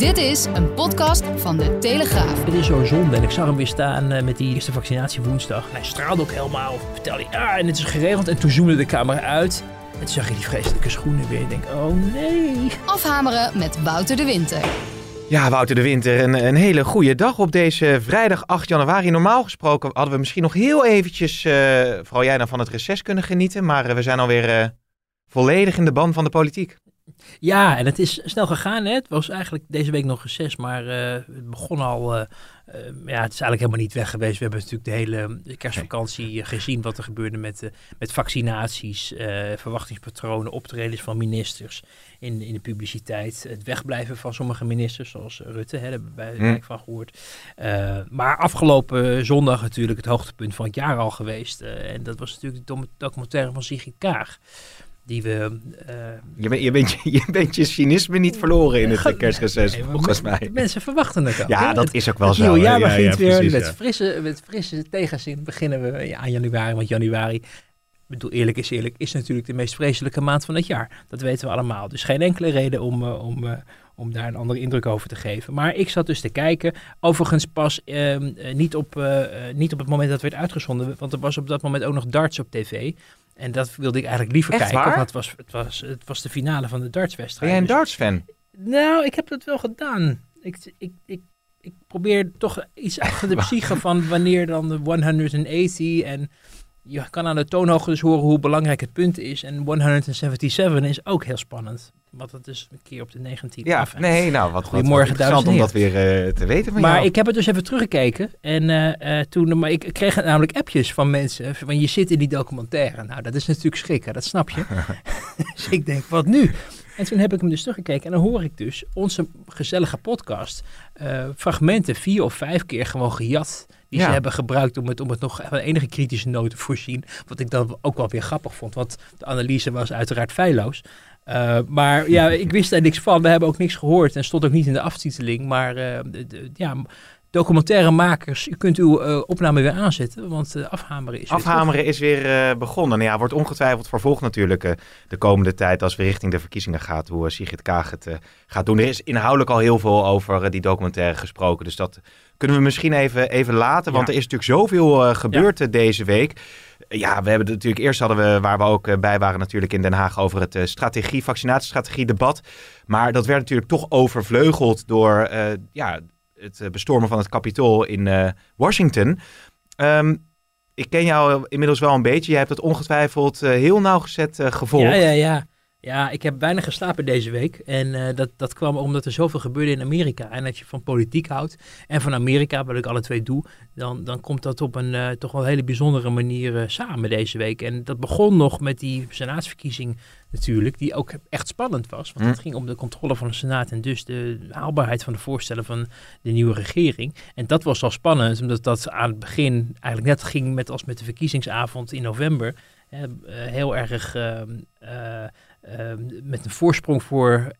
Dit is een podcast van de Telegraaf. Het is zo zonde. En ik zag hem weer staan uh, met die eerste vaccinatie woensdag. En hij straalde ook helemaal. Vertelde hij, ja, en het is geregeld. En toen zoomde de camera uit. En toen zag je die vreselijke schoenen weer. Ik denk, oh nee. Afhameren met Wouter de Winter. Ja, Wouter de Winter, een, een hele goede dag op deze vrijdag 8 januari. Normaal gesproken hadden we misschien nog heel eventjes, uh, vooral jij dan, van het reces kunnen genieten. Maar uh, we zijn alweer uh, volledig in de ban van de politiek. Ja, en het is snel gegaan. Hè? Het was eigenlijk deze week nog reces, maar uh, het begon al. Uh, uh, ja, het is eigenlijk helemaal niet weg geweest. We hebben natuurlijk de hele kerstvakantie gezien wat er gebeurde met, met vaccinaties, verwachtingspatronen, optredens van ministers in, in de publiciteit. Het wegblijven van sommige ministers, zoals Rutte, hè, daar hebben wij mm. van gehoord. maar afgelopen zondag natuurlijk het hoogtepunt van het jaar al geweest. en dat was natuurlijk de documentaire van Sigrid Kaag die we... Uh, je, bent, je, bent, je bent je cynisme niet verloren in het kerstreces, nee, volgens mij. Mensen verwachten het ook. Ja, hè? dat is ook wel het zo. Het nieuwe jaar begint ja, ja, weer precies, met, ja. frisse, met frisse tegenzin beginnen we ja, aan januari. Want januari, ik bedoel eerlijk is eerlijk, is natuurlijk de meest vreselijke maand van het jaar. Dat weten we allemaal. Dus geen enkele reden om... Uh, om uh, om daar een andere indruk over te geven. Maar ik zat dus te kijken. Overigens pas uh, niet, op, niet op het moment dat het werd uitgezonden. Want er was op dat moment ook nog darts op tv. En dat wilde ik eigenlijk liever Echt kijken. waar? Want het was, het, was, het was de finale van de dartswedstrijd. Ben jij een Dus- darts-fan? nou, ik heb dat wel gedaan. Ik, ik, ik, ik probeer toch iets achter de psyche van wanneer dan de 180 en je kan aan de toonhoogte dus horen hoe belangrijk het punt is. En 177 is ook heel spannend. Want dat is een keer op de 19e Ja, af. nee, nou, wat, wat, wat Goedemorgen, interessant om dat weer eh, te weten van Maar jou. ik heb het dus even teruggekeken. En eh, eh, toen, maar ik kreeg namelijk appjes van mensen. Van je zit in die documentaire. Nou, dat is natuurlijk schrikken, dat snap je. dus ik denk, wat nu? En toen heb ik hem dus teruggekeken. En dan hoor ik dus onze gezellige podcast. fragmenten vier of vijf keer gewoon gejat. Die Ja. ze hebben gebruikt om het, om het nog van enige kritische noot te voorzien. Wat ik dan ook wel weer grappig vond. Want de analyse was uiteraard feilloos. Uh, maar ja, ik wist daar niks van. We hebben ook niks gehoord en stond ook niet in de aftiteling. Maar de, ja, documentairemakers, u kunt uw uh, opname weer aanzetten, want uh, afhameren is Afhameren is weer uh, begonnen. Nou ja, wordt ongetwijfeld vervolgd natuurlijk uh, de komende tijd als we richting de verkiezingen gaat, hoe uh, Sigrid Kaag het uh, gaat doen. Er is inhoudelijk al heel veel over uh, die documentaire gesproken, dus dat kunnen we misschien even, even laten, want ja. er is natuurlijk zoveel uh, gebeurd ja. deze week. Ja, we hebben het natuurlijk eerst hadden we, waar we ook bij waren natuurlijk in Den Haag over het strategie, vaccinatiestrategie debat. Maar dat werd natuurlijk toch overvleugeld door uh, ja, het bestormen van het kapitool in uh, Washington. Um, ik ken jou inmiddels wel een beetje. Je hebt het ongetwijfeld uh, heel nauwgezet gevolgd. Ja, ja, ja. Ja, ik heb weinig geslapen deze week. En uh, dat, dat kwam omdat er zoveel gebeurde in Amerika. En als je van politiek houdt en van Amerika, wat ik alle twee doe, dan, dan komt dat op een uh, toch wel hele bijzondere manier uh, samen deze week. En dat begon nog met die senaatsverkiezing natuurlijk, die ook echt spannend was. Want Hm. het ging om de controle van de Senaat en dus de haalbaarheid van de voorstellen van de nieuwe regering. En dat was al spannend, omdat dat aan het begin eigenlijk net ging met als met de verkiezingsavond in november. heel erg Uh, met een voorsprong voor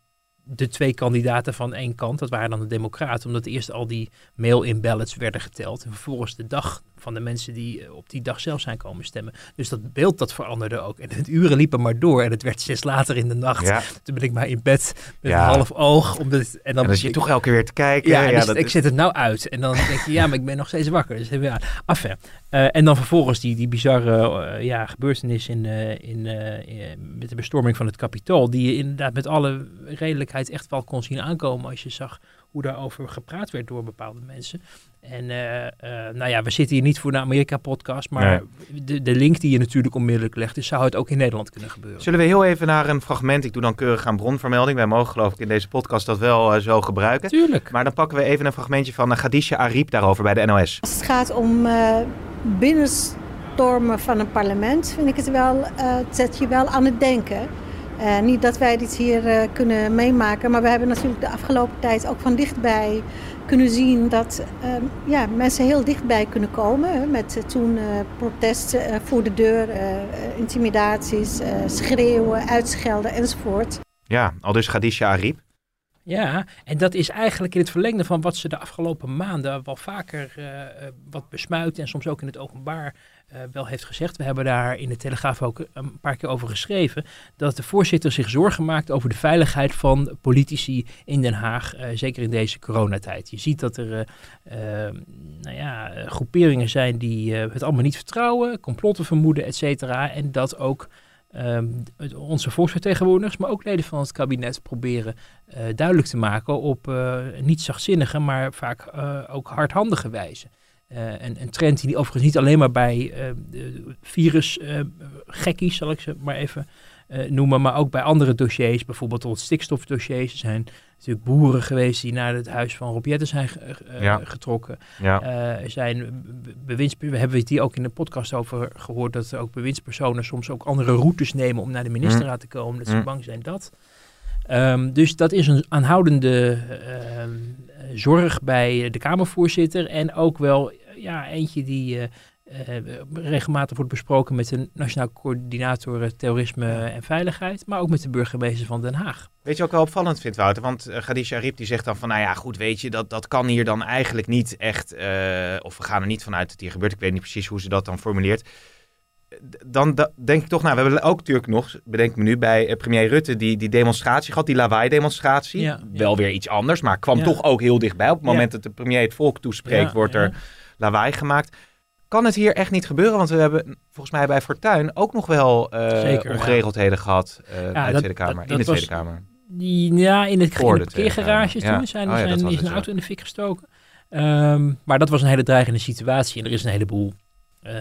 de twee kandidaten van één kant. Dat waren dan de Democraten, omdat eerst al die mail-in ballots werden geteld. En vervolgens de dag van de mensen die op die dag zelf zijn komen stemmen. Dus dat beeld dat veranderde ook. En het uren liepen maar door. En het werd steeds later in de nacht. Ja. Toen ben ik maar in bed met ja. een half oog. Omdat, en dan, en dan zit je toch elke keer weer te kijken. Ja, ja dus ik is... zet het nou uit. En dan denk je, ja, maar ik ben nog steeds wakker. Dus ja, af uh, En dan vervolgens die, die bizarre uh, ja, gebeurtenis in, uh, in, met de bestorming van het kapitool. Die je inderdaad met alle redelijkheid echt wel kon zien aankomen als je zag hoe daarover gepraat werd door bepaalde mensen. En uh, uh, nou ja, we zitten hier niet voor de Amerika-podcast, maar nee. de, de link die je natuurlijk onmiddellijk legt, is, zou het ook in Nederland kunnen gebeuren. Zullen we heel even naar een fragment, ik doe dan keurig aan bronvermelding, wij mogen geloof ik in deze podcast dat wel uh, zo gebruiken. Tuurlijk. Maar dan pakken we even een fragmentje van Khadija Ariep daarover bij de NOS. Als het gaat om binnenstormen van een parlement, vind ik het wel, het zet je wel aan het denken. Uh, niet dat wij dit hier uh, kunnen meemaken, maar we hebben natuurlijk de afgelopen tijd ook van dichtbij kunnen zien dat uh, ja, mensen heel dichtbij kunnen komen. Hè, met toen protesten voor de deur, intimidaties, schreeuwen, uitschelden enzovoort. Ja, al dus Khadija Ariep. Ja, en dat is eigenlijk in het verlengde van wat ze de afgelopen maanden wel vaker uh, wat besmuit en soms ook in het openbaar uh, wel heeft gezegd. We hebben daar in de Telegraaf ook een paar keer over geschreven. Dat de voorzitter zich zorgen maakt over de veiligheid van politici in Den Haag. Zeker in deze coronatijd. Je ziet dat er nou ja, groeperingen zijn die het allemaal niet vertrouwen, complotten vermoeden, et cetera. En dat ook um, onze volksvertegenwoordigers, maar ook leden van het kabinet proberen uh, duidelijk te maken op uh, niet zachtzinnige, maar vaak uh, ook hardhandige wijze. En een trend die overigens niet alleen maar bij virusgekkies, zal ik ze maar even noemen, maar ook bij andere dossiers, bijvoorbeeld het stikstofdossiers. Er zijn natuurlijk boeren geweest die naar het huis van Rob zijn uh, ja. getrokken. Ja. Uh, zijn bewinds, we hebben het hier ook in de podcast over gehoord dat er ook bewindspersonen soms ook andere routes nemen om naar de ministerraad te komen, dat ze mm. bang zijn dat. Um, dus dat is een aanhoudende uh, zorg bij de Kamervoorzitter en ook wel ja, eentje die uh, regelmatig wordt besproken met de Nationaal Coördinator Terrorisme en Veiligheid, maar ook met de burgemeester van Den Haag. Weet je ook wel opvallend vindt, Wouter? Want uh, Khadija Arif die zegt dan van, nou ja, goed, weet je, dat, dat kan hier dan eigenlijk niet echt, uh, of we gaan er niet vanuit dat hier gebeurt. Ik weet niet precies hoe ze dat dan formuleert. Dan da, denk ik toch, nou, we hebben ook natuurlijk nog, bedenk me nu, bij premier Rutte die, die demonstratie gehad, die lawaai-demonstratie. Ja, wel weer iets anders, maar kwam toch ook heel dichtbij. Op het moment dat de premier het volk toespreekt, wordt er lawaai gemaakt kan het hier echt niet gebeuren? Want we hebben volgens mij bij Fortuin ook nog wel uh, ongeregeldheden gehad uh, bij de Tweede Kamer, in de Tweede Kamer. Die, ja, in, het, in de toen zijn, oh, zijn, is een auto in de fik gestoken. Um, maar dat was een hele dreigende situatie en er is een heleboel uh,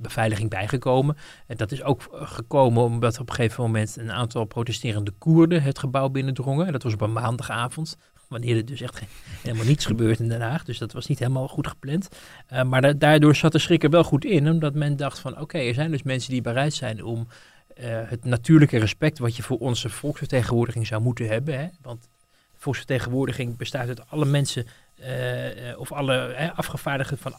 beveiliging bijgekomen. En dat is ook gekomen omdat op een gegeven moment een aantal protesterende Koerden het gebouw binnendrongen. Dat was op een maandagavond wanneer er dus echt helemaal niets gebeurt in Den Haag. Dus dat was niet helemaal goed gepland. Uh, maar daardoor zat de schrik er wel goed in, omdat men dacht van oké, er zijn dus mensen die bereid zijn om uh, het natuurlijke respect wat je voor onze volksvertegenwoordiging zou moeten hebben. Hè? Want volksvertegenwoordiging bestaat uit alle mensen uh, of alle afgevaardigden van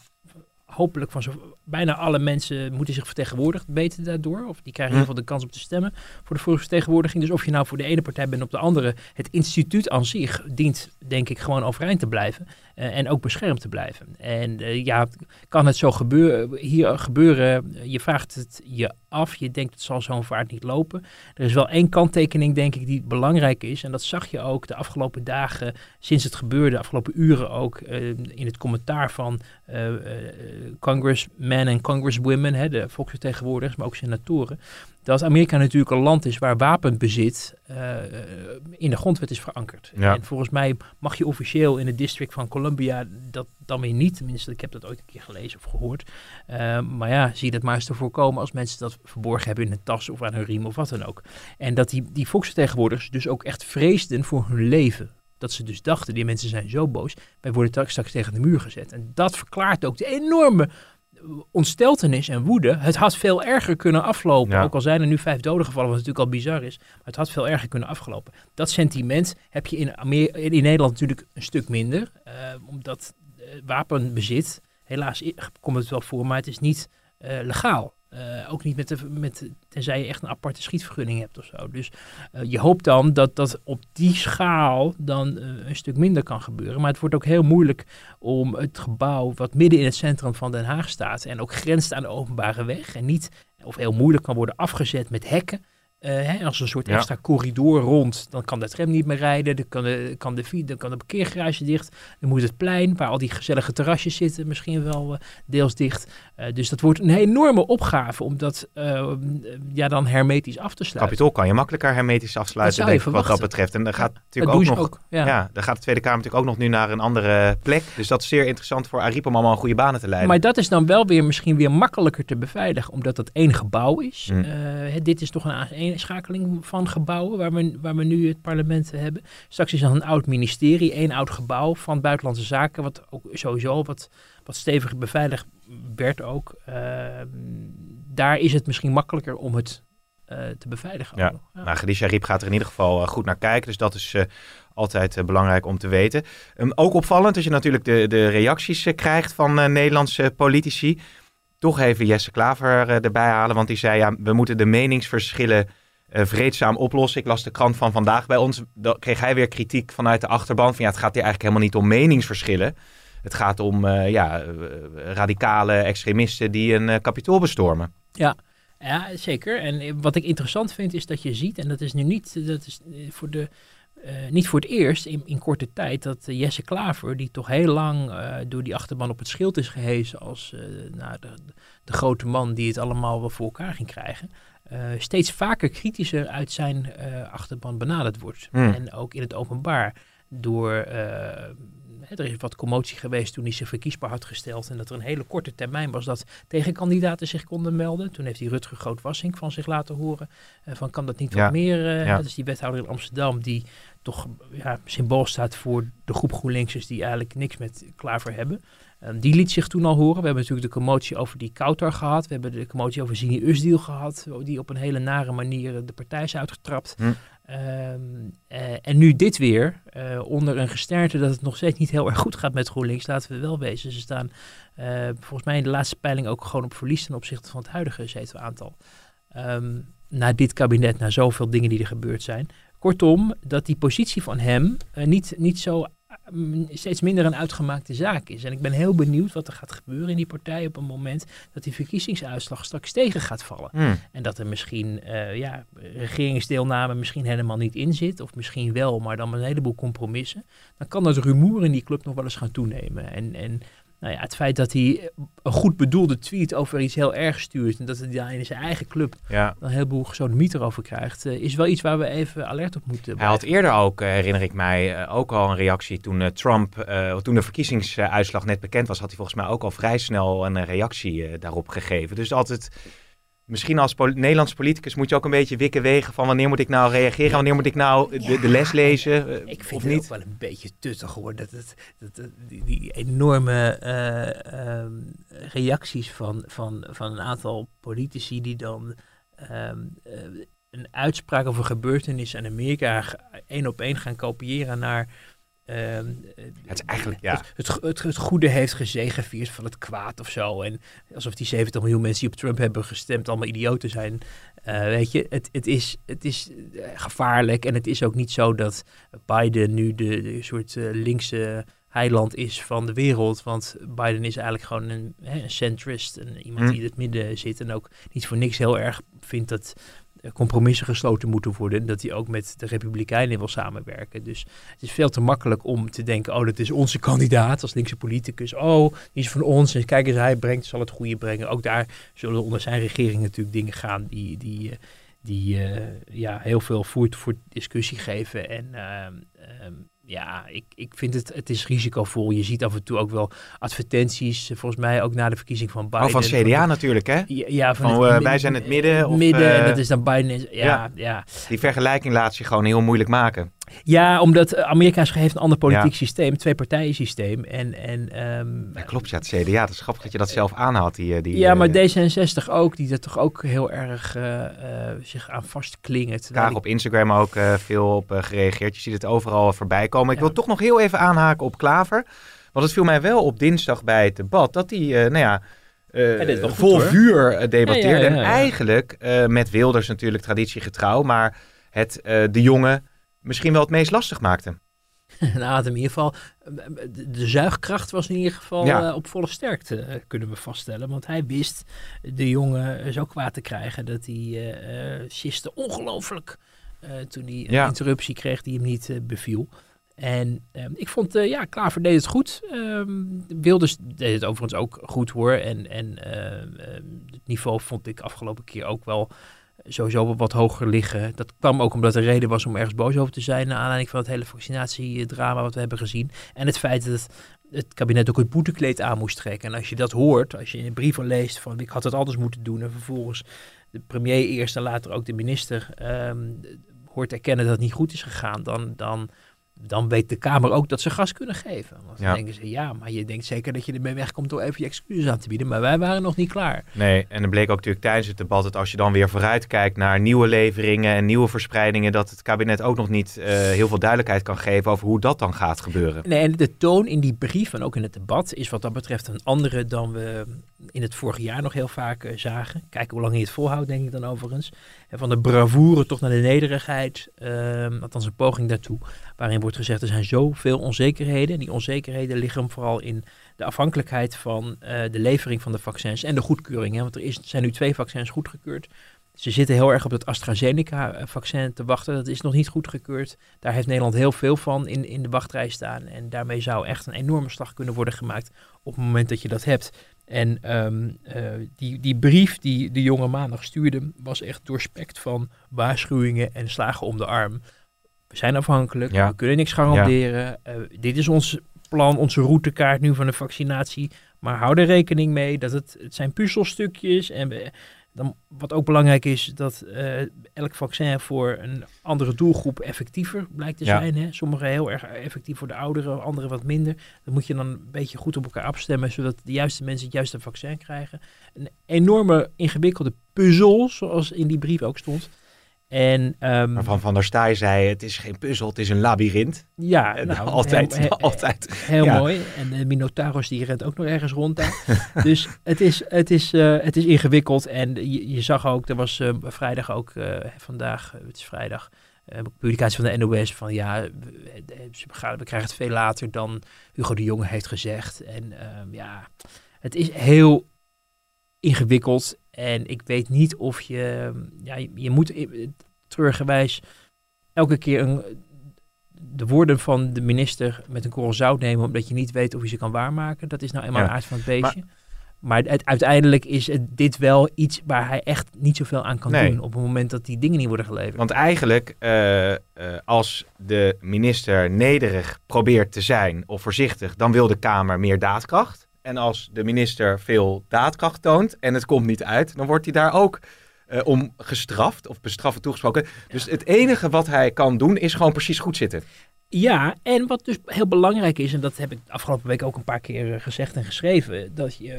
hopelijk van zo, bijna alle mensen moeten zich vertegenwoordigd weten daardoor. Of die krijgen in ieder geval de kans om te stemmen voor de volksvertegenwoordiging. Dus of je nou voor de ene partij bent of de andere, het instituut aan zich dient denk ik gewoon overeind te blijven. Uh, en ook beschermd te blijven. En uh, ja, kan het zo gebeuren, hier gebeuren, je vraagt het je af, je denkt het zal zo'n vaart niet lopen. Er is wel één kanttekening denk ik die belangrijk is. En dat zag je ook de afgelopen dagen, sinds het gebeurde, de afgelopen uren ook, uh, in het commentaar van congressmen en congresswomen, hè, de volksvertegenwoordigers, maar ook senatoren dat Amerika natuurlijk een land is waar wapenbezit uh, in de grondwet is verankerd. Ja. En volgens mij mag je officieel in het district van Columbia dat dan weer niet. Tenminste, ik heb dat ooit een keer gelezen of gehoord. Uh, maar ja, zie dat maar eens te voorkomen als mensen dat verborgen hebben in een tas of aan hun riem of wat dan ook. En dat die, die volksvertegenwoordigers dus ook echt vreesden voor hun leven. Dat ze dus dachten, die mensen zijn zo boos, wij worden straks tegen de muur gezet. En dat verklaart ook de enorme ontsteltenis en woede. Het had veel erger kunnen aflopen. Ook al zijn er nu vijf doden gevallen, wat natuurlijk al bizar is. Maar het had veel erger kunnen afgelopen. Dat sentiment heb je in, Amer in Nederland natuurlijk een stuk minder. Uh, omdat uh, wapenbezit, helaas komt het wel voor, maar het is niet uh, legaal. Uh, ook niet met de, met, tenzij je echt een aparte schietvergunning hebt of zo. Dus uh, je hoopt dan dat dat op die schaal dan uh, een stuk minder kan gebeuren. Maar het wordt ook heel moeilijk om het gebouw wat midden in het centrum van Den Haag staat en ook grenst aan de openbare weg en niet, of heel moeilijk kan worden afgezet met hekken. Uh, hè, als een soort extra corridor rond, dan kan de tram niet meer rijden, dan kan de, kan de, dan kan de parkeergarage dicht, dan moet het plein, waar al die gezellige terrasjes zitten, misschien wel uh, deels dicht. Uh, dus dat wordt een enorme opgave om dat ja, dan hermetisch af te sluiten. Capitool kan je makkelijker hermetisch afsluiten, denk ik, wat dat betreft. En dan gaat natuurlijk ook nog, ook, ja. ja. dan gaat de Tweede Kamer natuurlijk ook nog nu naar een andere plek. Dus dat is zeer interessant voor Ariep om allemaal een goede banen te leiden. Maar dat is dan wel weer misschien weer makkelijker te beveiligen, omdat dat één gebouw is. Mm. dit is toch een schakeling van gebouwen waar we, waar we nu het parlement hebben. Straks is er een oud ministerie, één oud gebouw van Buitenlandse Zaken, wat ook sowieso wat, wat steviger beveiligd werd ook. Uh, daar is het misschien makkelijker om het uh, te beveiligen. Ja, ja. nou, Khadija Riep gaat er in ieder geval uh, goed naar kijken, dus dat is uh, altijd belangrijk om te weten. Um, ook opvallend als je natuurlijk de, de reacties krijgt van Nederlandse politici. Toch even Jesse Klaver erbij halen, want die zei ja, we moeten de meningsverschillen vreedzaam oplossen. Ik las de krant van vandaag bij ons. Dan kreeg hij weer kritiek vanuit de achterban. Van ja, het gaat hier eigenlijk helemaal niet om meningsverschillen. Het gaat om ja, radicale extremisten die een kapitool bestormen. Ja, ja, zeker. En wat ik interessant vind is dat je ziet, en dat is nu niet, dat is voor de, uh, niet voor het eerst in, in korte tijd, dat Jesse Klaver, die toch heel lang uh, door die achterban op het schild is gehezen als nou, de, de, grote man die het allemaal wel voor elkaar ging krijgen, steeds vaker kritischer uit zijn achterban benaderd wordt. Mm. En ook in het openbaar door er is wat commotie geweest toen hij zich verkiesbaar had gesteld. En dat er een hele korte termijn was dat tegenkandidaten zich konden melden. Toen heeft hij Rutger Groot-Wassink van zich laten horen. Uh, van kan dat niet wat meer? Uh, Dat is die wethouder in Amsterdam die toch ja, symbool staat voor de groep GroenLinksers die eigenlijk niks met Klaver hebben. Um, die liet zich toen al horen. We hebben natuurlijk de commotie over die Kouter gehad. We hebben de commotie over Zini Usdiel gehad. Die op een hele nare manier de partij is uitgetrapt. Hm. Um, uh, en nu dit weer, uh, onder een gesternte dat het nog steeds niet heel erg goed gaat met GroenLinks, laten we wel wezen. Ze staan uh, volgens mij in de laatste peiling ook gewoon op verlies ten opzichte van het huidige zetelaantal. Um, na dit kabinet, na zoveel dingen die er gebeurd zijn. Kortom, dat die positie van hem niet, niet zo steeds minder een uitgemaakte zaak is. En ik ben heel benieuwd wat er gaat gebeuren in die partij op een moment dat die verkiezingsuitslag straks tegen gaat vallen. Hmm. En dat er misschien uh, ja, regeringsdeelname misschien helemaal niet in zit, of misschien wel, maar dan met een heleboel compromissen. Dan kan dat rumoer in die club nog wel eens gaan toenemen. En, en nou ja, het feit dat hij een goed bedoelde tweet over iets heel erg stuurt en dat hij daar in zijn eigen club ja. een heleboel gesodemieter over krijgt, uh, is wel iets waar we even alert op moeten blijven. Hij had eerder ook, uh, herinner ik mij, uh, ook al een reactie toen Trump, toen de verkiezingsuitslag net bekend was, had hij volgens mij ook al vrij snel een reactie daarop gegeven. Dus altijd misschien als pol Nederlands politicus moet je ook een beetje wikken wegen van wanneer moet ik nou reageren, wanneer moet ik nou de, de les lezen. Uh, ik vind het niet. ook wel een beetje tuttig hoor, dat, het, dat, die, die, enorme uh, um, reacties van, van, van een aantal politici die dan um, uh, een uitspraak over gebeurtenissen in Amerika één op één gaan kopiëren naar Ehm, het is eigenlijk, ja. Het, het, het, goede heeft gezegevierd van het kwaad of zo. En alsof die 70 miljoen mensen die op Trump hebben gestemd allemaal idioten zijn. Uh, weet je, het, het, is, het is eh, gevaarlijk. En het is ook niet zo dat Biden nu de, de soort uh, linkse heiland is van de wereld. Want Biden is eigenlijk gewoon een, hè, een centrist. En iemand hm. die in het midden zit. En ook niet voor niks heel erg vindt dat compromissen gesloten moeten worden. Dat hij ook met de Republikeinen wil samenwerken. Dus het is veel te makkelijk om te denken: oh, dat is onze kandidaat als linkse politicus. Oh, die is van ons. En kijk eens, hij brengt, zal het goede brengen. Ook daar zullen onder zijn regering natuurlijk dingen gaan die. die eh, die uh, ja, heel veel voert voor discussie geven. En uh, ja, ik, ik vind het, het is risicovol. Je ziet af en toe ook wel advertenties, eh, volgens mij ook na de verkiezing van Biden. Oh, van CDA natuurlijk, hè? Ja, van, van het, uh, wij zijn het midden. Of, midden, uh, dat is dan Biden. Ja, ja, ja. Die vergelijking laat je gewoon heel moeilijk maken. Ja, omdat Amerika heeft een ander politiek ja. systeem, twee partijen systeem. En, en, um, ja, klopt, ja, het CDA, het is grappig dat je dat zelf aanhaalt. Die, die, ja, maar D66 ook, die er toch ook heel erg uh, uh, zich aan vastklingt. Daar op Instagram ook uh, veel op gereageerd. Je ziet het overal voorbij komen. Ik wil toch nog heel even aanhaken op Klaver. Want het viel mij wel op dinsdag bij het debat dat hij, nou ja... Uh, vol goed, vuur debatteerde. Ja, ja, ja, en eigenlijk uh, met Wilders natuurlijk traditiegetrouw, maar het de jongen misschien wel het meest lastig maakte. nou, in ieder geval, de zuigkracht was in ieder geval ja. uh, op volle sterkte, uh, kunnen we vaststellen. Want hij wist de jongen zo kwaad te krijgen dat hij uh, siste ongelooflijk toen hij een ja. interruptie kreeg die hem niet beviel. En um, ik vond, ja, Klaver deed het goed. Um, Wilders deed het overigens ook goed hoor. En, en het niveau vond ik afgelopen keer ook wel sowieso wat hoger liggen. Dat kwam ook omdat er reden was om ergens boos over te zijn... naar aanleiding van het hele vaccinatiedrama wat we hebben gezien. En het feit dat het kabinet ook het boetekleed aan moest trekken. En als je dat hoort, als je in brieven leest van ik had het anders moeten doen... en vervolgens de premier eerst en later ook de minister um, hoort erkennen dat het niet goed is gegaan... dan, dan dan weet de Kamer ook dat ze gas kunnen geven. Want dan denken ze, ja, maar je denkt zeker dat je ermee wegkomt door even je excuses aan te bieden. Maar wij waren nog niet klaar. Nee, en dan bleek ook natuurlijk tijdens het debat dat als je dan weer vooruit kijkt naar nieuwe leveringen en nieuwe verspreidingen, dat het kabinet ook nog niet uh, heel veel duidelijkheid kan geven over hoe dat dan gaat gebeuren. Nee, en de toon in die brief en ook in het debat is wat dat betreft een andere dan we in het vorige jaar nog heel vaak uh, zagen. Kijken hoe lang hij het volhoudt, denk ik dan overigens. Van de bravoure toch naar de nederigheid. Uh, althans een poging daartoe. Waarin wordt gezegd er zijn zoveel onzekerheden. En die onzekerheden liggen vooral in de afhankelijkheid van uh, de levering van de vaccins en de goedkeuring. Hè? Want er is, zijn nu twee vaccins goedgekeurd. Ze zitten heel erg op het AstraZeneca-vaccin te wachten. Dat is nog niet goedgekeurd. Daar heeft Nederland heel veel van in, in de wachtrij staan. En daarmee zou echt een enorme slag kunnen worden gemaakt op het moment dat je dat hebt. En um, uh, die, die brief die de jonge maandag stuurde, was echt doorspekt van waarschuwingen en slagen om de arm. We zijn afhankelijk, ja. we kunnen niks garanderen. Ja. Uh, dit is ons plan, onze routekaart nu van de vaccinatie. Maar hou er rekening mee dat het, het zijn puzzelstukjes. En we, dan, wat ook belangrijk is, dat uh, elk vaccin voor een andere doelgroep effectiever blijkt te ja. zijn. Hè? Sommige heel erg effectief voor de ouderen, andere wat minder. Dat moet je dan een beetje goed op elkaar afstemmen, zodat de juiste mensen het juiste vaccin krijgen. Een enorme ingewikkelde puzzel, zoals in die brief ook stond. En, um, Waarvan Van der Staaij zei, het is geen puzzel, het is een labyrint. Ja, nou, altijd. Heel, altijd. heel ja. mooi. En de Minotaurus die rent ook nog ergens rond daar. dus het is, het, is, uh, het is ingewikkeld. En je, je zag ook, er was uh, vrijdag ook, uh, vandaag, het is vrijdag, publicatie van de NOS van ja, we, we, krijgen het veel later dan Hugo de Jonge heeft gezegd. En um, ja, het is heel ingewikkeld. En ik weet niet of je, ja, je, moet treurigerwijs elke keer een, de woorden van de minister met een korrel zout nemen, omdat je niet weet of je ze kan waarmaken. Dat is nou eenmaal ja. aard van het beestje. Maar, maar het, uiteindelijk is het, dit wel iets waar hij echt niet zoveel aan kan nee. doen op het moment dat die dingen niet worden geleverd. Want eigenlijk, uh, uh, als de minister nederig probeert te zijn of voorzichtig, dan wil de Kamer meer daadkracht. En als de minister veel daadkracht toont en het komt niet uit, dan wordt hij daar ook uh, om gestraft of bestraffend toegesproken. Ja. Dus het enige wat hij kan doen is gewoon precies goed zitten. Ja, en wat dus heel belangrijk is, en dat heb ik afgelopen week ook een paar keer gezegd en geschreven, dat je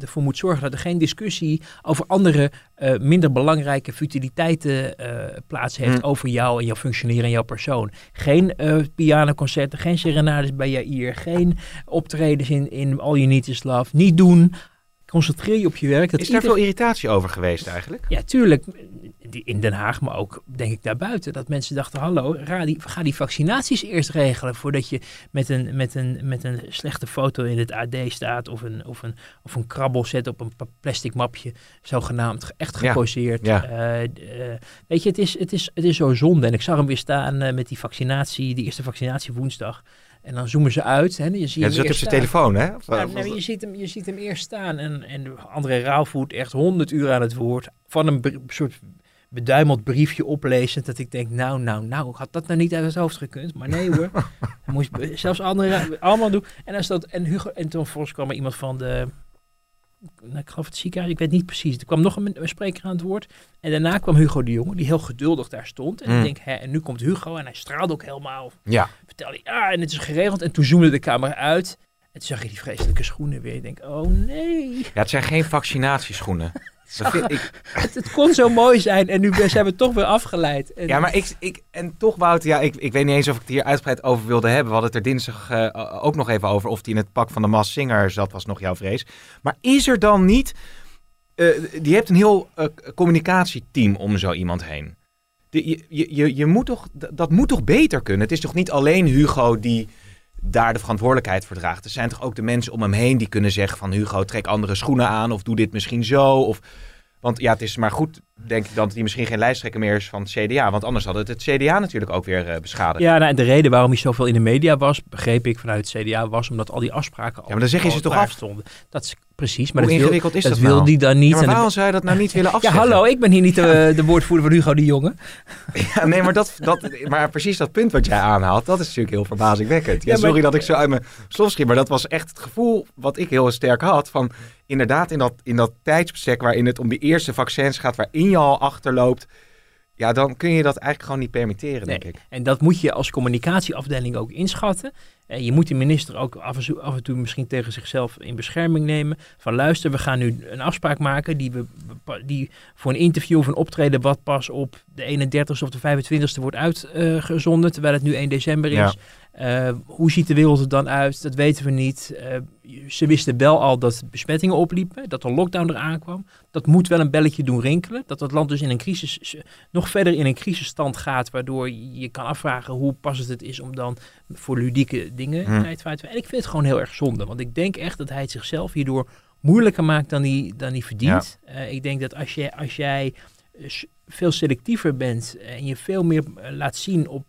ervoor moet zorgen dat er geen discussie over andere uh, minder belangrijke futiliteiten uh, plaats heeft mm. over jou en jouw functioneren en jouw persoon. Geen pianoconcerten, geen serenades bij Jair, geen optredens in, in All You Need Is Love. Niet doen. Concentreer je op je werk. Dat is daar veel irritatie over geweest eigenlijk? Ja, tuurlijk. In Den Haag, maar ook denk ik daarbuiten. Dat mensen dachten, hallo, ga die, ga die vaccinaties eerst regelen. Voordat je met een, met een, met een slechte foto in het AD staat. Of een, of een, of een krabbel zet op een plastic mapje. Zogenaamd echt geposeerd. Ja, ja. Uh, uh, weet je, het is, het, is, het is zo zonde. En ik zag hem weer staan uh, met die vaccinatie, die eerste vaccinatie woensdag. En dan zoomen ze uit. Hè. Je ziet ja, zit op zijn telefoon, hè? Of, je, ziet hem, je ziet hem eerst staan. En, en André Rauwvoet echt honderd uur aan het woord. Van een soort beduimeld briefje oplezend. Dat ik denk, nou, nou, nou, had dat nou niet uit het hoofd gekund? Maar nee hoor. Moest zelfs André allemaal doen. En, dan stond, en, Hugo, en toen volgens kwam er iemand van de ik geloof het ziekenhuis, ik weet niet precies. Er kwam nog een, een, spreker aan het woord. En daarna kwam Hugo de Jonge, die heel geduldig daar stond. En mm. ik denk, hè, en nu komt Hugo en hij straalde ook helemaal. Ja. Vertelde, ja, en het is geregeld. En toen zoomde de camera uit. En toen zag je die vreselijke schoenen weer. Ik denk, oh nee. Ja, het zijn geen vaccinatieschoenen. Ik... Het, het, kon zo mooi zijn en nu zijn we toch weer afgeleid. En... Ja, maar ik, ik, en toch Wouter, ja, ik, ik weet niet eens of ik het hier uitgebreid over wilde hebben. We hadden het er dinsdag uh, ook nog even over of die in het pak van de Mas Singer zat, was nog jouw vrees. Maar is er dan niet, uh, je hebt een heel uh, communicatieteam om zo iemand heen. De, je, je, je moet toch, dat moet toch beter kunnen? Het is toch niet alleen Hugo die daar de verantwoordelijkheid voor draagt. Er zijn toch ook de mensen om hem heen die kunnen zeggen van Hugo, trek andere schoenen aan of doe dit misschien zo. Of, want ja, het is maar goed, denk ik, dat hij misschien geen lijsttrekker meer is van het CDA. Want anders had het het CDA natuurlijk ook weer uh, beschadigd. Ja, nou, en de reden waarom hij zoveel in de media was, begreep ik vanuit het CDA, was omdat al die afspraken al Ja, maar dan zeg je ze toch af? Stonden. Dat is precies. Maar Hoe dat ingewikkeld wil, is dat, dat wil nou? die dan niet. Ja, maar waarom zou je dat nou niet willen Ja, afzeggen? hallo, ik ben hier niet de, de woordvoerder van Hugo de Jonge. Ja, nee, maar, dat, dat, maar precies dat punt wat jij aanhaalt, dat is natuurlijk heel verbazingwekkend. Ja, Ja, maar- sorry dat ik zo uit mijn slof schiet, maar dat was echt het gevoel wat ik heel sterk had van inderdaad in dat, in dat tijdsbestek waarin het om de eerste vaccins gaat, waarin al achterloopt, ja, dan kun je dat eigenlijk gewoon niet permitteren, denk Nee. ik. En dat moet je als communicatieafdeling ook inschatten. En je moet de minister ook af en, toe, af en toe misschien tegen zichzelf in bescherming nemen. Van luister, we gaan nu een afspraak maken die, we, die voor een interview of een optreden wat pas op de 31ste of de 25ste wordt uitgezonden. terwijl het nu 1 december is. Ja. Uh, hoe ziet de wereld er dan uit? Dat weten we niet. Uh, ze wisten wel al dat besmettingen opliepen, dat de lockdown eraan kwam. Dat moet wel een belletje doen rinkelen. Dat het land dus in een crisis, nog verder in een crisisstand gaat, waardoor je kan afvragen hoe passend het is om dan voor ludieke dingen hmm. tijd te En ik vind het gewoon heel erg zonde, want ik denk echt dat hij het zichzelf hierdoor moeilijker maakt dan hij, dan hij verdient. Ja. Uh, ik denk dat als, je, als jij veel selectiever bent en je veel meer laat zien op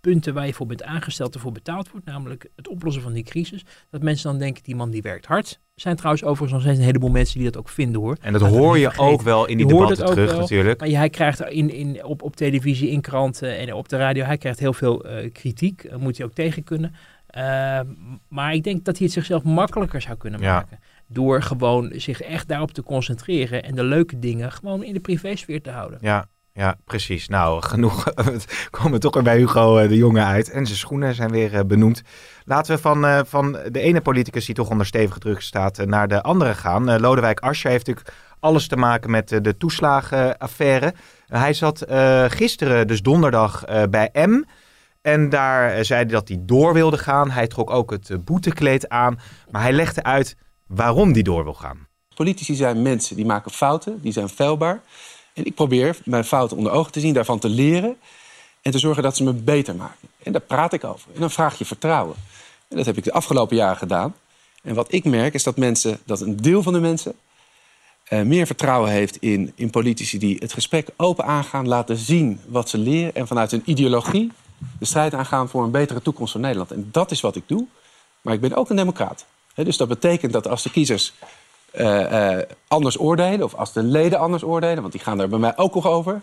punten waar je voor bent aangesteld en voor betaald wordt, namelijk het oplossen van die crisis, dat mensen dan denken, die man die werkt hard. Er zijn trouwens overigens nog een heleboel mensen die dat ook vinden hoor. En dat hoor je ook wel in die debatten terug wel, natuurlijk. Maar hij krijgt in, in, op, op televisie, in kranten en op de radio, hij krijgt heel veel uh, kritiek. Moet hij ook tegen kunnen. Uh, maar ik denk dat hij het zichzelf makkelijker zou kunnen maken. Door gewoon zich echt daarop te concentreren en de leuke dingen gewoon in de privésfeer te houden. Ja, ja, precies. Nou, genoeg. We komen toch weer bij Hugo eh, de Jonge uit. En zijn schoenen zijn weer eh, benoemd. Laten we van, uh, van de ene politicus die toch onder stevige druk staat naar de andere gaan. Lodewijk Asscher heeft natuurlijk alles te maken met de toeslagenaffaire. hij zat gisteren, dus donderdag, bij M. En daar zei hij dat hij door wilde gaan. Hij trok ook het boetekleed aan. Maar hij legde uit waarom hij door wil gaan. Politici zijn mensen, die maken fouten, die zijn feilbaar. En ik probeer mijn fouten onder ogen te zien, daarvan te leren en te zorgen dat ze me beter maken. En daar praat ik over. En dan vraag je vertrouwen. En dat heb ik de afgelopen jaren gedaan. En wat ik merk is dat mensen, dat een deel van de mensen uh, meer vertrouwen heeft in, in politici die het gesprek open aangaan, laten zien wat ze leren en vanuit hun ideologie de strijd aangaan voor een betere toekomst voor Nederland. En dat is wat ik doe. Maar ik ben ook een democraat. dus dat betekent dat als de kiezers anders oordelen, of als de leden anders oordelen, want die gaan daar bij mij ook nog over,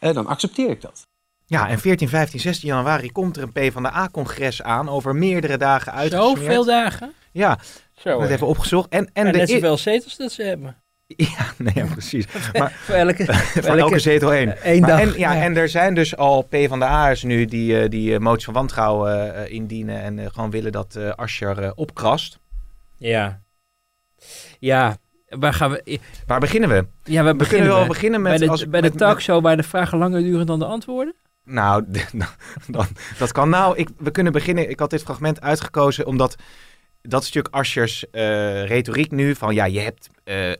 uh, dan accepteer ik dat. Ja, en 14, 15, 16 januari komt er een P van de A-congres aan over meerdere dagen uit. Zoveel dagen? Ja, Zo, dat even opgezocht. En, en, en de net zoveel zetels dat ze hebben. Ja, nee, ja, precies. Maar, voor elke, voor elke, zetel één. Eén dag. En, ja, en er zijn dus al P van de A's nu die, die motie van wantrouwen uh, indienen en gewoon willen dat uh, Asscher opkrast. Ja, ja, waar gaan we... Waar beginnen we? Ja, we, we kunnen wel beginnen met... Bij de, als, bij de talkshow waar de vragen langer duren dan de antwoorden? Nou, dan, dat kan. Nou, ik, we kunnen beginnen. Ik had dit fragment uitgekozen omdat dat natuurlijk Aschers uh, retoriek nu. Van ja, je hebt uh, uh,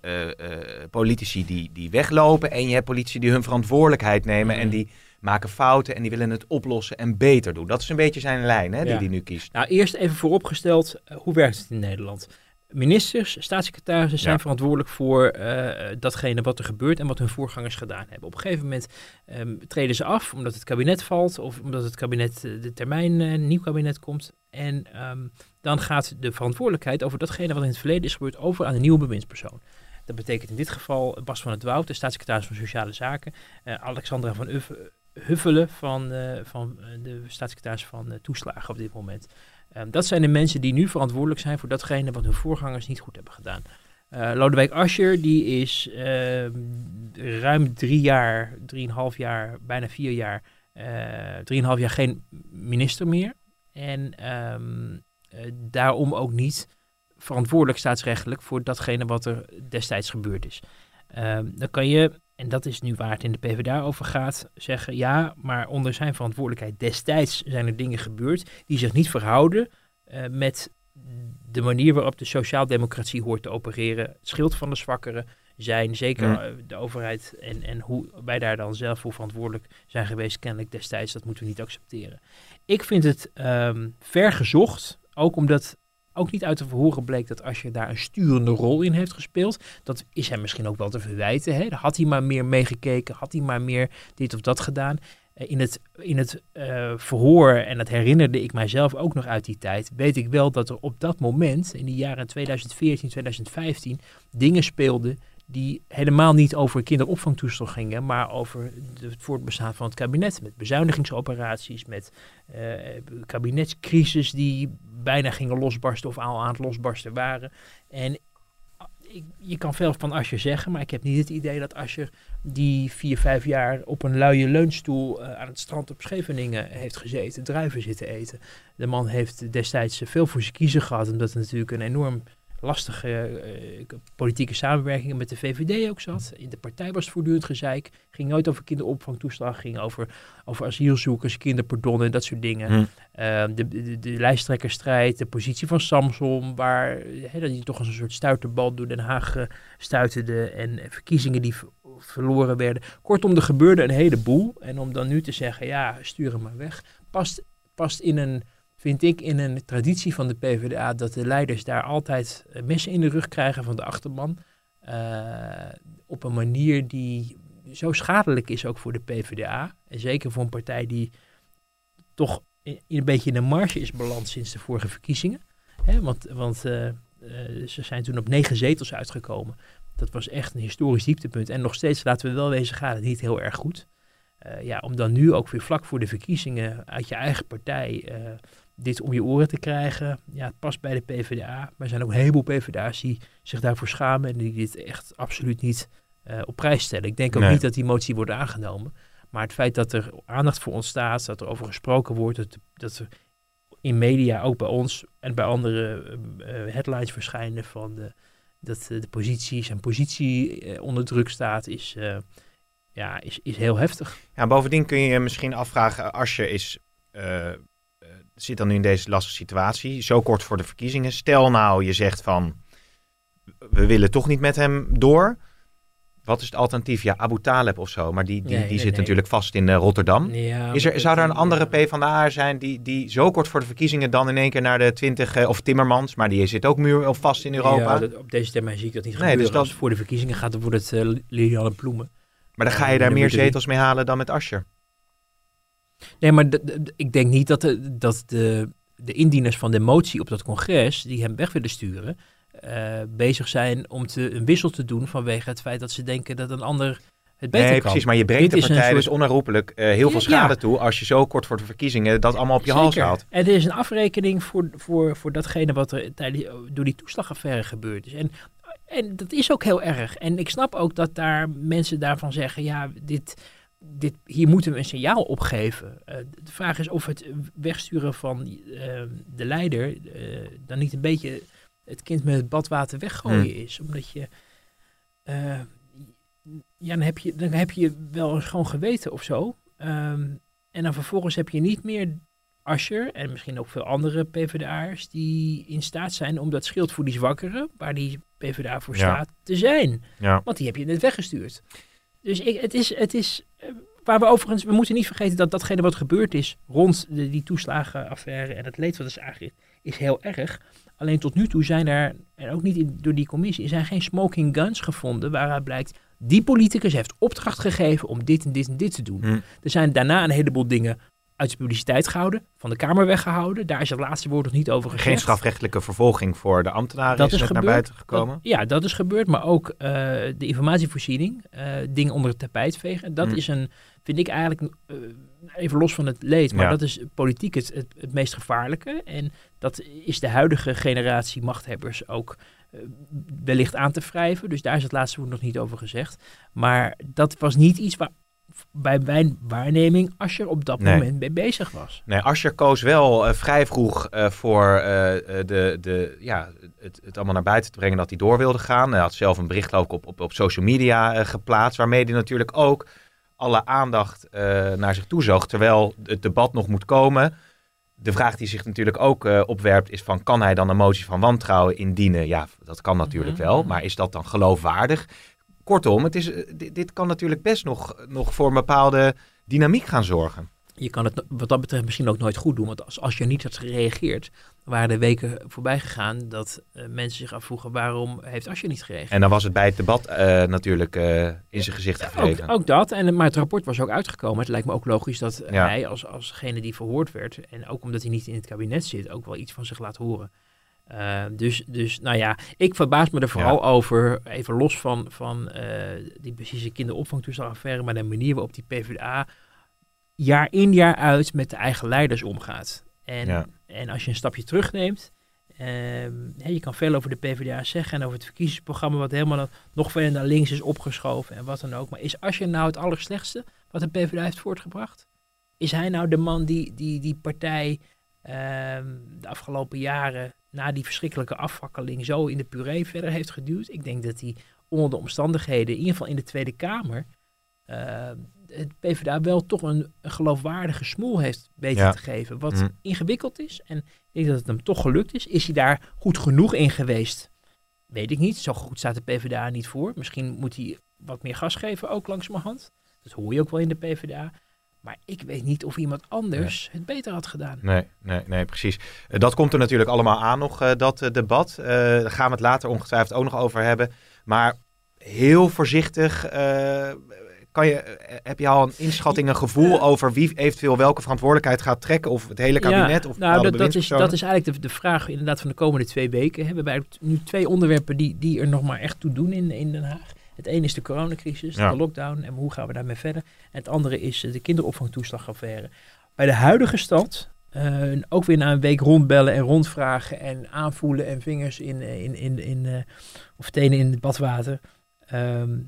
politici die, die weglopen en je hebt politici die hun verantwoordelijkheid nemen en mm. die maken fouten en die willen het oplossen en beter doen. Dat is een beetje zijn lijn hè, die hij nu kiest. Nou, eerst even vooropgesteld, hoe werkt het in Nederland? Ministers, staatssecretarissen zijn verantwoordelijk voor uh, datgene wat er gebeurt en wat hun voorgangers gedaan hebben. Op een gegeven moment um, treden ze af omdat het kabinet valt of omdat het kabinet uh, de termijn uh, nieuw kabinet komt. En um, dan gaat de verantwoordelijkheid over datgene wat in het verleden is gebeurd over aan de nieuwe bewindspersoon. Dat betekent in dit geval Bas van het Woud, de staatssecretaris van Sociale Zaken, Alexandra van Uff, Huffelen van, van de staatssecretaris van Toeslagen op dit moment. Um, dat zijn de mensen die nu verantwoordelijk zijn voor datgene wat hun voorgangers niet goed hebben gedaan. Uh, Lodewijk Asscher, die is uh, ruim drie jaar, drieënhalf jaar, bijna vier jaar, uh, drieënhalf jaar geen minister meer. En um, daarom ook niet verantwoordelijk staatsrechtelijk voor datgene wat er destijds gebeurd is. Dan kan je en dat is nu waar het in de PvdA over gaat, zeggen ja, maar onder zijn verantwoordelijkheid destijds zijn er dingen gebeurd die zich niet verhouden uh, met de manier waarop de sociaaldemocratie hoort te opereren. Het schild van de zwakkeren zijn, zeker eh, de overheid en, en hoe wij daar dan zelf voor verantwoordelijk zijn geweest, kennelijk destijds, dat moeten we niet accepteren. Ik vind het um, vergezocht, ook omdat ook niet uit te verhoren bleek dat als je daar een sturende rol in heeft gespeeld, dat is hem misschien ook wel te verwijten. Hè? Had hij maar meer meegekeken, had hij maar meer dit of dat gedaan. Eh, in het, in het uh, verhoor, en dat herinnerde ik mijzelf ook nog uit die tijd, weet ik wel dat er op dat moment, in de jaren 2014, 2015, dingen speelden die helemaal niet over kinderopvangtoestel gingen, maar over het voortbestaan van het kabinet. Met bezuinigingsoperaties, met uh, kabinetscrisis die bijna gingen losbarsten of al aan het losbarsten waren. En ik, je kan veel van Asje zeggen, maar ik heb niet het idee dat Asje die vier, vijf jaar op een luie leunstoel uh, aan het strand op Scheveningen heeft gezeten, druiven zitten eten. De man heeft destijds veel voor zijn kiezen gehad, omdat het natuurlijk een enorm lastige eh, politieke samenwerkingen met de VVD ook zat. In de partij was het voortdurend gezeik. Ging nooit over kinderopvangtoeslag, ging over, over asielzoekers, kinderpardon en dat soort dingen. Hm. Ehm, de, de, de lijsttrekkerstrijd, de positie van Samson, waar hè, dat hij toch als een soort stuiterbal door Den Haag stuiterde en verkiezingen die verloren werden. Kortom, er gebeurde een heleboel. En om dan nu te zeggen, ja, stuur hem maar weg, past, past in een, vind ik, in een traditie van de PvdA dat de leiders daar altijd eh, messen in de rug krijgen van de achterban. Uh, op een manier die zo schadelijk is ook voor de PvdA. En zeker voor een partij die toch een beetje in de marge is beland sinds de vorige verkiezingen. Hè, want want uh, ze zijn toen op negen zetels uitgekomen. Dat was echt een historisch dieptepunt. En nog steeds, laten we wel wezen, gaat het niet heel erg goed. Ja, om dan nu ook weer vlak voor de verkiezingen uit je eigen partij dit om je oren te krijgen. Ja, het past bij de PvdA. Maar er zijn ook een heleboel PvdA's die zich daarvoor schamen en die dit echt absoluut niet op prijs stellen. Ik denk ook nee. niet dat die motie wordt aangenomen. Maar het feit dat er aandacht voor ontstaat, dat er over gesproken wordt, dat, dat er in media, ook bij ons en bij andere uh, headlines verschijnen van de, dat de positie, zijn positie uh, onder druk staat, is, ja, is, is heel heftig. Ja, bovendien kun je je misschien afvragen, als je is, zit dan nu in deze lastige situatie, zo kort voor de verkiezingen. Stel nou, je zegt van, we willen toch niet met hem door. Wat is het alternatief? Ja, Abu Taleb of zo. Maar die, die, Nee, die nee, zit nee. natuurlijk vast in uh, Rotterdam. Ja, Is er, zou er een andere ja. PvdA zijn die, die zo kort voor de verkiezingen dan in één keer naar de 20... eh, of Timmermans, maar die zit ook muur of vast in Europa. Ja, dat- op deze termijn zie ik dat niet Nee, gebeuren. dus dat- Als het voor de verkiezingen gaat, dan wordt het uh, Lilianne Ploemen. maar dan ga je daar meer zetels mee halen dan met Ascher. Nee, maar ik denk niet dat, de, dat de, de indieners van de motie op dat congres, die hem weg willen sturen, eh, bezig zijn om te, een wissel te doen vanwege het feit dat ze denken dat een ander het beter Nee, kan. precies. Maar je brengt Dit de partij dus onherroepelijk eh, heel veel schade ja. toe als je zo kort voor de verkiezingen dat allemaal op je hals Zeker. haalt. En er is een afrekening voor, voor, voor datgene wat er tijdens, door die toeslagaffaire gebeurd is. En, en dat is ook heel erg. En ik snap ook dat daar mensen daarvan zeggen, ja, dit, dit, hier moeten we een signaal opgeven. Eh, de vraag is of het wegsturen van eh, de leider eh, dan niet een beetje het kind met het badwater weggooien Hmm. is. Omdat je... ja, dan heb je, dan heb je wel eens gewoon geweten of zo. Ehm, en dan vervolgens heb je niet meer Ascher en misschien ook veel andere PvdA'ers die in staat zijn om dat schild voor die zwakkeren, waar die PvdA voor Ja. staat, te zijn. Ja. Want die heb je net weggestuurd. Dus ik, het is, het is eh, waar we overigens, we moeten niet vergeten dat datgene wat gebeurd is rond de, die toeslagenaffaire en het leed wat is aangericht, is heel erg. Alleen tot nu toe zijn er, en ook niet in- door die commissie, zijn geen smoking guns gevonden waaruit blijkt, die politicus heeft opdracht gegeven om dit en dit en dit te doen. Hm. Er zijn daarna een heleboel dingen uit de publiciteit gehouden, van de Kamer weggehouden. Daar is het laatste woord nog niet over gezegd. Geen strafrechtelijke vervolging voor de ambtenaren Dat is, is net naar buiten gekomen. Dat- ja, dat is gebeurd, maar ook eh, de informatievoorziening, eh, dingen onder het tapijt vegen. Dat Mm. is een, vind ik eigenlijk, eh, even los van het leed, maar Ja. dat is politiek het, het, het meest gevaarlijke. En dat is de huidige generatie machthebbers ook wellicht aan te wrijven. Dus daar is het laatste woord nog niet over gezegd. Maar dat was niet iets waar bij mijn waarneming Asscher op dat Nee. moment mee bezig was. Nee, Asscher koos wel eh, vrij vroeg eh, voor eh, de, de, ja, het, het allemaal naar buiten te brengen dat hij door wilde gaan. Hij had zelf een bericht ik op, op, op social media geplaatst, waarmee hij natuurlijk ook alle aandacht naar zich toe zoog, terwijl het debat nog moet komen. De vraag die zich natuurlijk ook opwerpt is van, kan hij dan een motie van wantrouwen indienen? Ja, dat kan natuurlijk Mhm. wel, maar is dat dan geloofwaardig? Kortom, het is, eh, dit, dit kan natuurlijk best nog, nog voor een bepaalde dynamiek gaan zorgen. Je kan het wat dat betreft misschien ook nooit goed doen. Want als, als je niet had gereageerd, waren er weken voorbij gegaan dat eh, mensen zich afvroegen waarom heeft Asje niet gereageerd. En dan was het bij het debat eh, natuurlijk in zijn gezicht ook, gevreven. ook dat, en, maar het rapport was ook uitgekomen. Het lijkt me ook logisch dat Ja. hij als, alsgene die verhoord werd, en ook omdat hij niet in het kabinet zit, ook wel iets van zich laat horen. Eh, dus, dus, nou ja, ik verbaas me er vooral over, even los van, van eh, die precieze kinderopvangtoeslagaffaire, maar de manier waarop die PvdA jaar in jaar uit met de eigen leiders omgaat. En, Ja. en als je een stapje terugneemt, ehm, hè, je kan veel over de PvdA zeggen en over het verkiezingsprogramma wat helemaal nog verder naar links is opgeschoven en wat dan ook. Maar is Asscher nou het allerslechtste wat de PvdA heeft voortgebracht? Is hij nou de man die die, die partij ehm, de afgelopen jaren na die verschrikkelijke afvakkeling zo in de puree verder heeft geduwd. Ik denk dat hij onder de omstandigheden, in ieder geval in de Tweede Kamer, uh, het PvdA wel toch een, een geloofwaardige smoel heeft weten Ja. te geven. Wat Mm. ingewikkeld is. En ik denk dat het hem toch gelukt is. Is hij daar goed genoeg in geweest? Weet ik niet. Zo goed staat de PvdA niet voor. Misschien moet hij wat meer gas geven, ook langzamerhand. Dat hoor je ook wel in de PvdA. Maar ik weet niet of iemand anders het beter had gedaan. Nee, nee, nee, precies. Eh, dat komt er natuurlijk allemaal aan nog, eh, dat eh, debat. Daar gaan we het later ongetwijfeld ook nog over hebben. Maar heel voorzichtig, kan je, heb je al een inschatting, een gevoel over wie eventueel welke verantwoordelijkheid gaat trekken? Of het hele kabinet of nou, dat, dat, is, dat is eigenlijk de, de vraag inderdaad van de komende twee weken. Hè. We hebben nu twee onderwerpen die, die er nog maar echt toe doen in, in Den Haag. Het ene is de coronacrisis, Ja. de lockdown en hoe gaan we daarmee verder. En het andere is eh, de kinderopvangtoeslagaffaire. Bij de huidige stand, eh, ook weer na een week rondbellen en rondvragen en aanvoelen en vingers in, eh, in, in, in, of tenen in het badwater, ehm,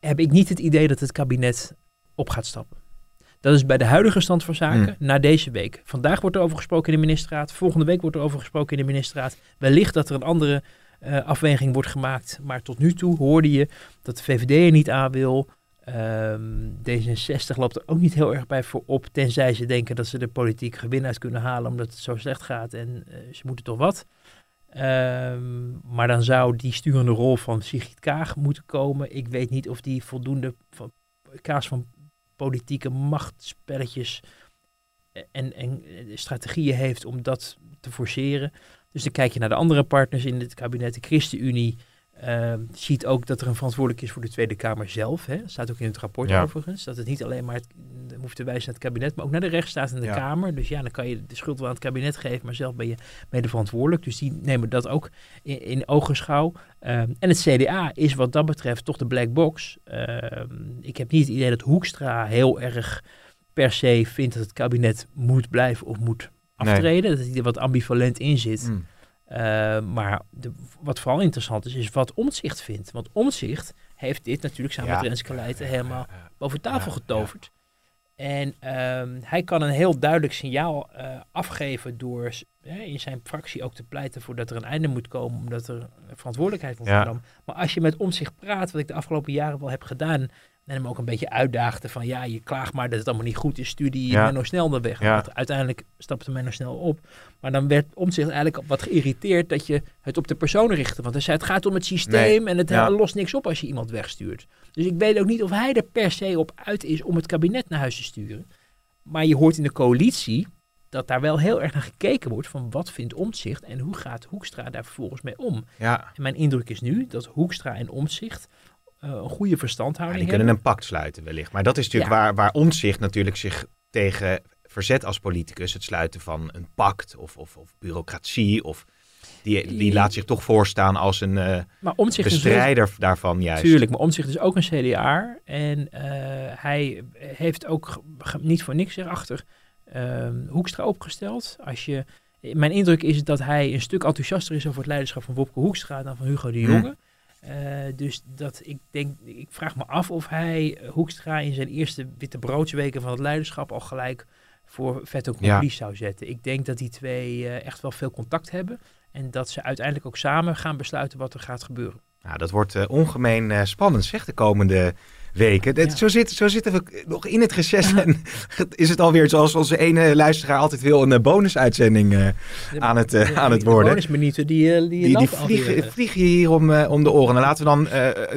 heb ik niet het idee dat het kabinet op gaat stappen. Dat is bij de huidige stand van zaken Hmm. na deze week. Vandaag wordt er over gesproken in de ministerraad. Volgende week wordt er over gesproken in de ministerraad. Wellicht dat er een andere eh, afweging wordt gemaakt. Maar tot nu toe hoorde je dat de VVD er niet aan wil. Ehm, D66 loopt er ook niet heel erg bij voorop. Tenzij ze denken dat ze de politiek gewin uit kunnen halen omdat het zo slecht gaat. En eh, ze moeten toch wat. Ehm, maar dan zou die sturende rol van Sigrid Kaag moeten komen. Ik weet niet of die voldoende van, kaas van politieke machtspelletjes en, en eh, strategieën heeft om dat te forceren. Dus dan kijk je naar de andere partners in het kabinet. De ChristenUnie ehm, ziet ook dat er een verantwoordelijk is voor de Tweede Kamer zelf. Hè. Dat staat ook in het rapport Ja. overigens. Dat het niet alleen maar hoeft te wijzen naar het kabinet, maar ook naar de rechtsstaat en de Ja. Kamer. Dus ja, dan kan je de schuld wel aan het kabinet geven, maar zelf ben je mede verantwoordelijk. Dus die nemen dat ook in, in ogenschouw. Ehm, en het CDA is wat dat betreft toch de black box. Ehm, ik heb niet het idee dat Hoekstra heel erg per se vindt dat het kabinet moet blijven of moet Nee. aftreden. Dat hij er wat ambivalent in zit. Hmm. Uh, maar de, wat vooral interessant is, is wat Omtzigt vindt. Want Omtzigt heeft dit natuurlijk samen Ja. met Renske Leijten helemaal boven tafel getoverd. En ehm, hij kan een heel duidelijk signaal eh, afgeven door in zijn fractie ook te pleiten voor dat er een einde moet komen, omdat er verantwoordelijkheid moet Ja. Maar als je met Omtzigt praat, wat ik de afgelopen jaren wel heb gedaan, en hem ook een beetje uitdaagde van ja, je klaagt maar dat het allemaal niet goed is, stuur die Ja. Menno Snel dan weg. Ja. Want uiteindelijk stapte Menno Snel op. Maar dan werd Omtzigt eigenlijk wat geïrriteerd dat je het op de persoon richtte. Want hij zei het gaat om het systeem en het Ja. lost niks op als je iemand wegstuurt. Dus ik weet ook niet of hij er per se op uit is om het kabinet naar huis te sturen. Maar je hoort in de coalitie dat daar wel heel erg naar gekeken wordt van wat vindt Omtzigt en hoe gaat Hoekstra daar vervolgens mee om. ja. En mijn indruk is nu dat Hoekstra en Omtzigt een goede Ja, verstandhouding die kunnen een pact sluiten wellicht. Maar dat is natuurlijk Ja. waar, waar Omtzigt natuurlijk zich tegen verzet als politicus. Het sluiten van een pact of, of, of bureaucratie. Of die, die laat zich toch voorstaan als een eh, Maar wel- bestrijder daarvan juist. Tuurlijk, maar Omtzigt is ook een CDA. En eh, hij heeft ook niet voor niks erachter ehm Hoekstra opgesteld. Als je, mijn indruk is dat hij een stuk enthousiaster is over het leiderschap van Wopke Hoekstra dan van Hugo de Hmm. Jonge. Eh, dus dat ik denk, ik vraag me af of hij eh, Hoekstra in zijn eerste witte broodsweken van het leiderschap al gelijk voor vet accompli zou zetten. Ik denk dat die twee eh, echt wel veel contact hebben. En dat ze uiteindelijk ook samen gaan besluiten wat er gaat gebeuren. Nou, dat wordt eh, ongemeen eh, spannend zeg de komende weken. Ja. zo, zit, zo zitten we nog in het reces en is het alweer zoals onze ene luisteraar altijd wil een eh, bonusuitzending De- aan het, eh, aan het de worden. bonusminuten die, die, Die, die vliegen, vliegen je hier om, om de oren. En laten we dan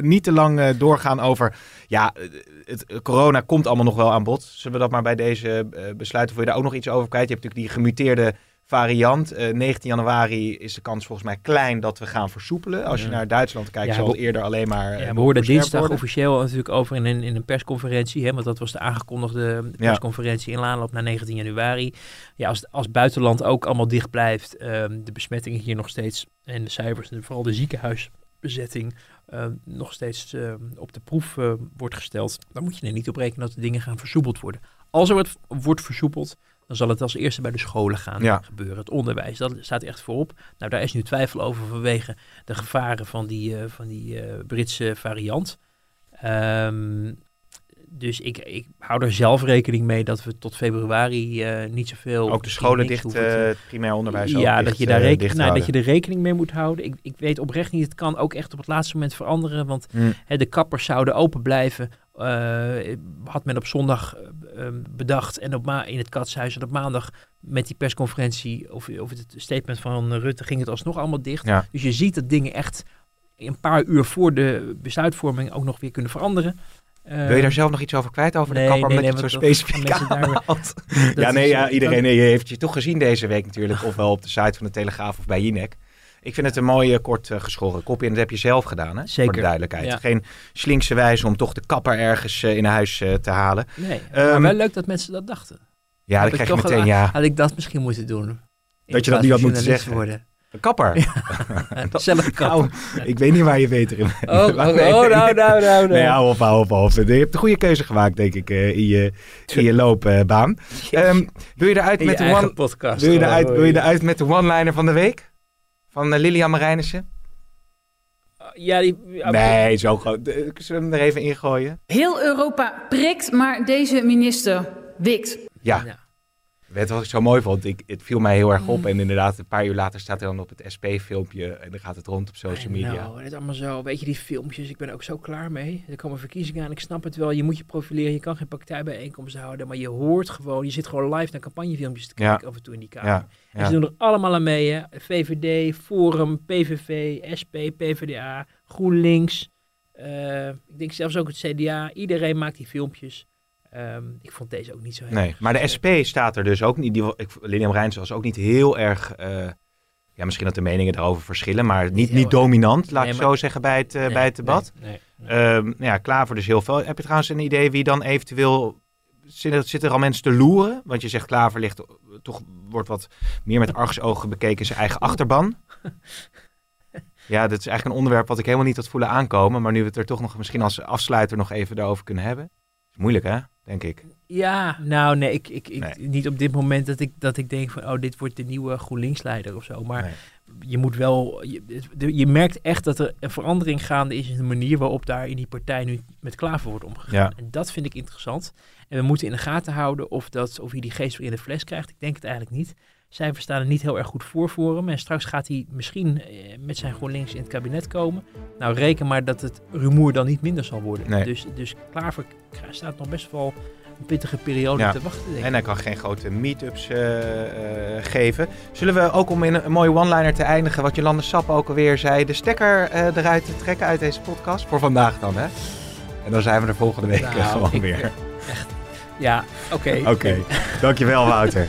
niet te lang doorgaan over... Ja, het, corona komt allemaal nog wel aan bod. Zullen we dat maar bij deze besluiten? Voor je daar ook nog iets over kwijt? Je hebt natuurlijk die gemuteerde variant. Eh 19 januari is de kans volgens mij klein dat we gaan versoepelen. Als je Ja. naar Duitsland kijkt, Ja, zal het eerder alleen maar... eh, Ja, we hoorden verscherpt dinsdag worden. officieel natuurlijk over in een, in een persconferentie, hè, want dat was de aangekondigde persconferentie in aanloop naar 19 januari. Ja, als, als buitenland ook allemaal dicht blijft, ehm, de besmettingen hier nog steeds en de cijfers, en vooral de ziekenhuisbezetting, ehm, nog steeds ehm, op de proef eh, wordt gesteld, dan moet je er niet op rekenen dat de dingen gaan versoepeld worden. Als er wat wordt versoepeld, dan zal het als eerste bij de scholen gaan Ja. gebeuren. Het onderwijs, dat staat echt voorop. Nou, daar is nu twijfel over vanwege de gevaren van die, eh, van die eh, Britse variant. Ehm, dus ik, ik hou er zelf rekening mee dat we tot februari eh, niet zoveel... Ook de scholen dicht, te- het primair onderwijs ja, dicht, dat je, daar reken- dicht nou, dat je er rekening mee moet houden. Ik, ik weet oprecht niet, het kan ook echt op het laatste moment veranderen. Want Hm. hè, de kappers zouden open blijven. Eh, had men op zondag eh, eh, bedacht. En op ma in het katshuis en op maandag met die persconferentie of, of het statement van Rutte ging het alsnog allemaal dicht. Ja. Dus je ziet dat dingen echt een paar uur voor de besluitvorming ook nog weer kunnen veranderen. Eh, Wil je daar zelf nog iets over kwijt, over nee, de kapper, nee, omdat nee, het zo specifiek daar- Ja, nee, ja, iedereen heeft je toch gezien deze week natuurlijk. Ofwel op de site van de Telegraaf of bij Jinek. Ik vind het een mooie, kort eh, geschoren kopje. En dat heb je zelf gedaan, hè? Zeker. Voor de duidelijkheid. Ja. Geen slinkse wijze om toch de kapper ergens eh, in huis eh, te halen. Nee, Ehm, maar wel leuk dat mensen dat dachten. Ja, ik krijg je toch meteen, wel- ja, Had ik dat misschien moeten doen. Dat je dat niet had moeten zeggen. Worden. een kapper. Zelf Nou, kapper. ik weet niet waar je beter in bent. Oh, oh, oh, nee, nou, nou, nou, nou. Nee, hou op, hou op, hou op. Je hebt de goede keuze gemaakt, denk ik, eh, in je, in je loopbaan. Ehm, wil je eruit met de one... podcast. Wil je, gewoon, eruit, wil je eruit met de one-liner van de week? Van eh, Lilian Marijnissen? Ja, die... ja, Nee, zo gewoon. De- Zullen we hem er even ingooien? Heel Europa prikt, maar deze minister wikt. Ja, Ja. Weet wat ik zo mooi vond? Ik, het viel mij heel erg Mm. op. En inderdaad, een paar uur later staat hij dan op het SP-filmpje. En dan gaat het rond op social media. Nou, het is allemaal zo. Weet je, die filmpjes, ik ben er ook zo klaar mee. Er komen verkiezingen aan, ik snap het wel. Je moet je profileren, je kan geen partijbijeenkomsten houden. Maar je hoort gewoon, je zit gewoon live naar campagnefilmpjes te Ja. kijken af en toe in die kamer. Ja, En ze doen er allemaal aan mee, hè. VVD, Forum, PVV, SP, PvdA, GroenLinks. Eh, ik denk zelfs ook het CDA. Iedereen maakt die filmpjes. Ehm, ik vond deze ook niet zo heel Nee, erg maar de. SP staat er dus ook niet. Die, ik, Lilian Rijns was ook niet heel erg. eh, ja, misschien dat de meningen daarover verschillen, maar niet, niet dominant, laat Nee, ik maar- zo zeggen, bij het, eh, Nee, bij het debat. Nee. Ehm, nou ja, Klaver dus heel veel. Heb je trouwens een idee wie dan eventueel... Zitten zitten er al mensen te loeren? Want je zegt Klaver ligt, toch wordt wat meer met argusogen bekeken zijn eigen achterban. Ja, dat is eigenlijk een onderwerp wat ik helemaal niet had voelen aankomen. Maar nu we het er toch nog misschien als afsluiter nog even daarover kunnen hebben. Moeilijk hè, denk ik. Ja, nou nee, ik, ik, ik, Nee. niet op dit moment dat ik, dat ik denk van, oh, dit wordt de nieuwe GroenLinks-leider of zo. Maar Nee. je moet wel, je, je merkt echt dat er een verandering gaande is in de manier waarop daar in die partij nu met Klaver wordt omgegaan. Ja. En dat vind ik interessant. En we moeten in de gaten houden of, dat, of hij die geest weer in de fles krijgt. Ik denk het eigenlijk niet. Cijfers staan er niet heel erg goed voor voor hem. En straks gaat hij misschien eh, met zijn GroenLinks in het kabinet komen. Nou, reken maar dat het rumoer dan niet minder zal worden. Nee. Dus, dus Klaver staat nog best wel een pittige periode Ja. te wachten, denk ik. En hij kan geen grote meetups eh, eh, geven. Zullen we ook om in een, een mooie one-liner te eindigen, wat Jolande Sap ook alweer zei, de stekker eh, eruit te trekken uit deze podcast? Voor vandaag dan, hè? En dan zijn we er volgende week Nou, gewoon ik- weer. Ja, oké. Oké, dankjewel Wouter.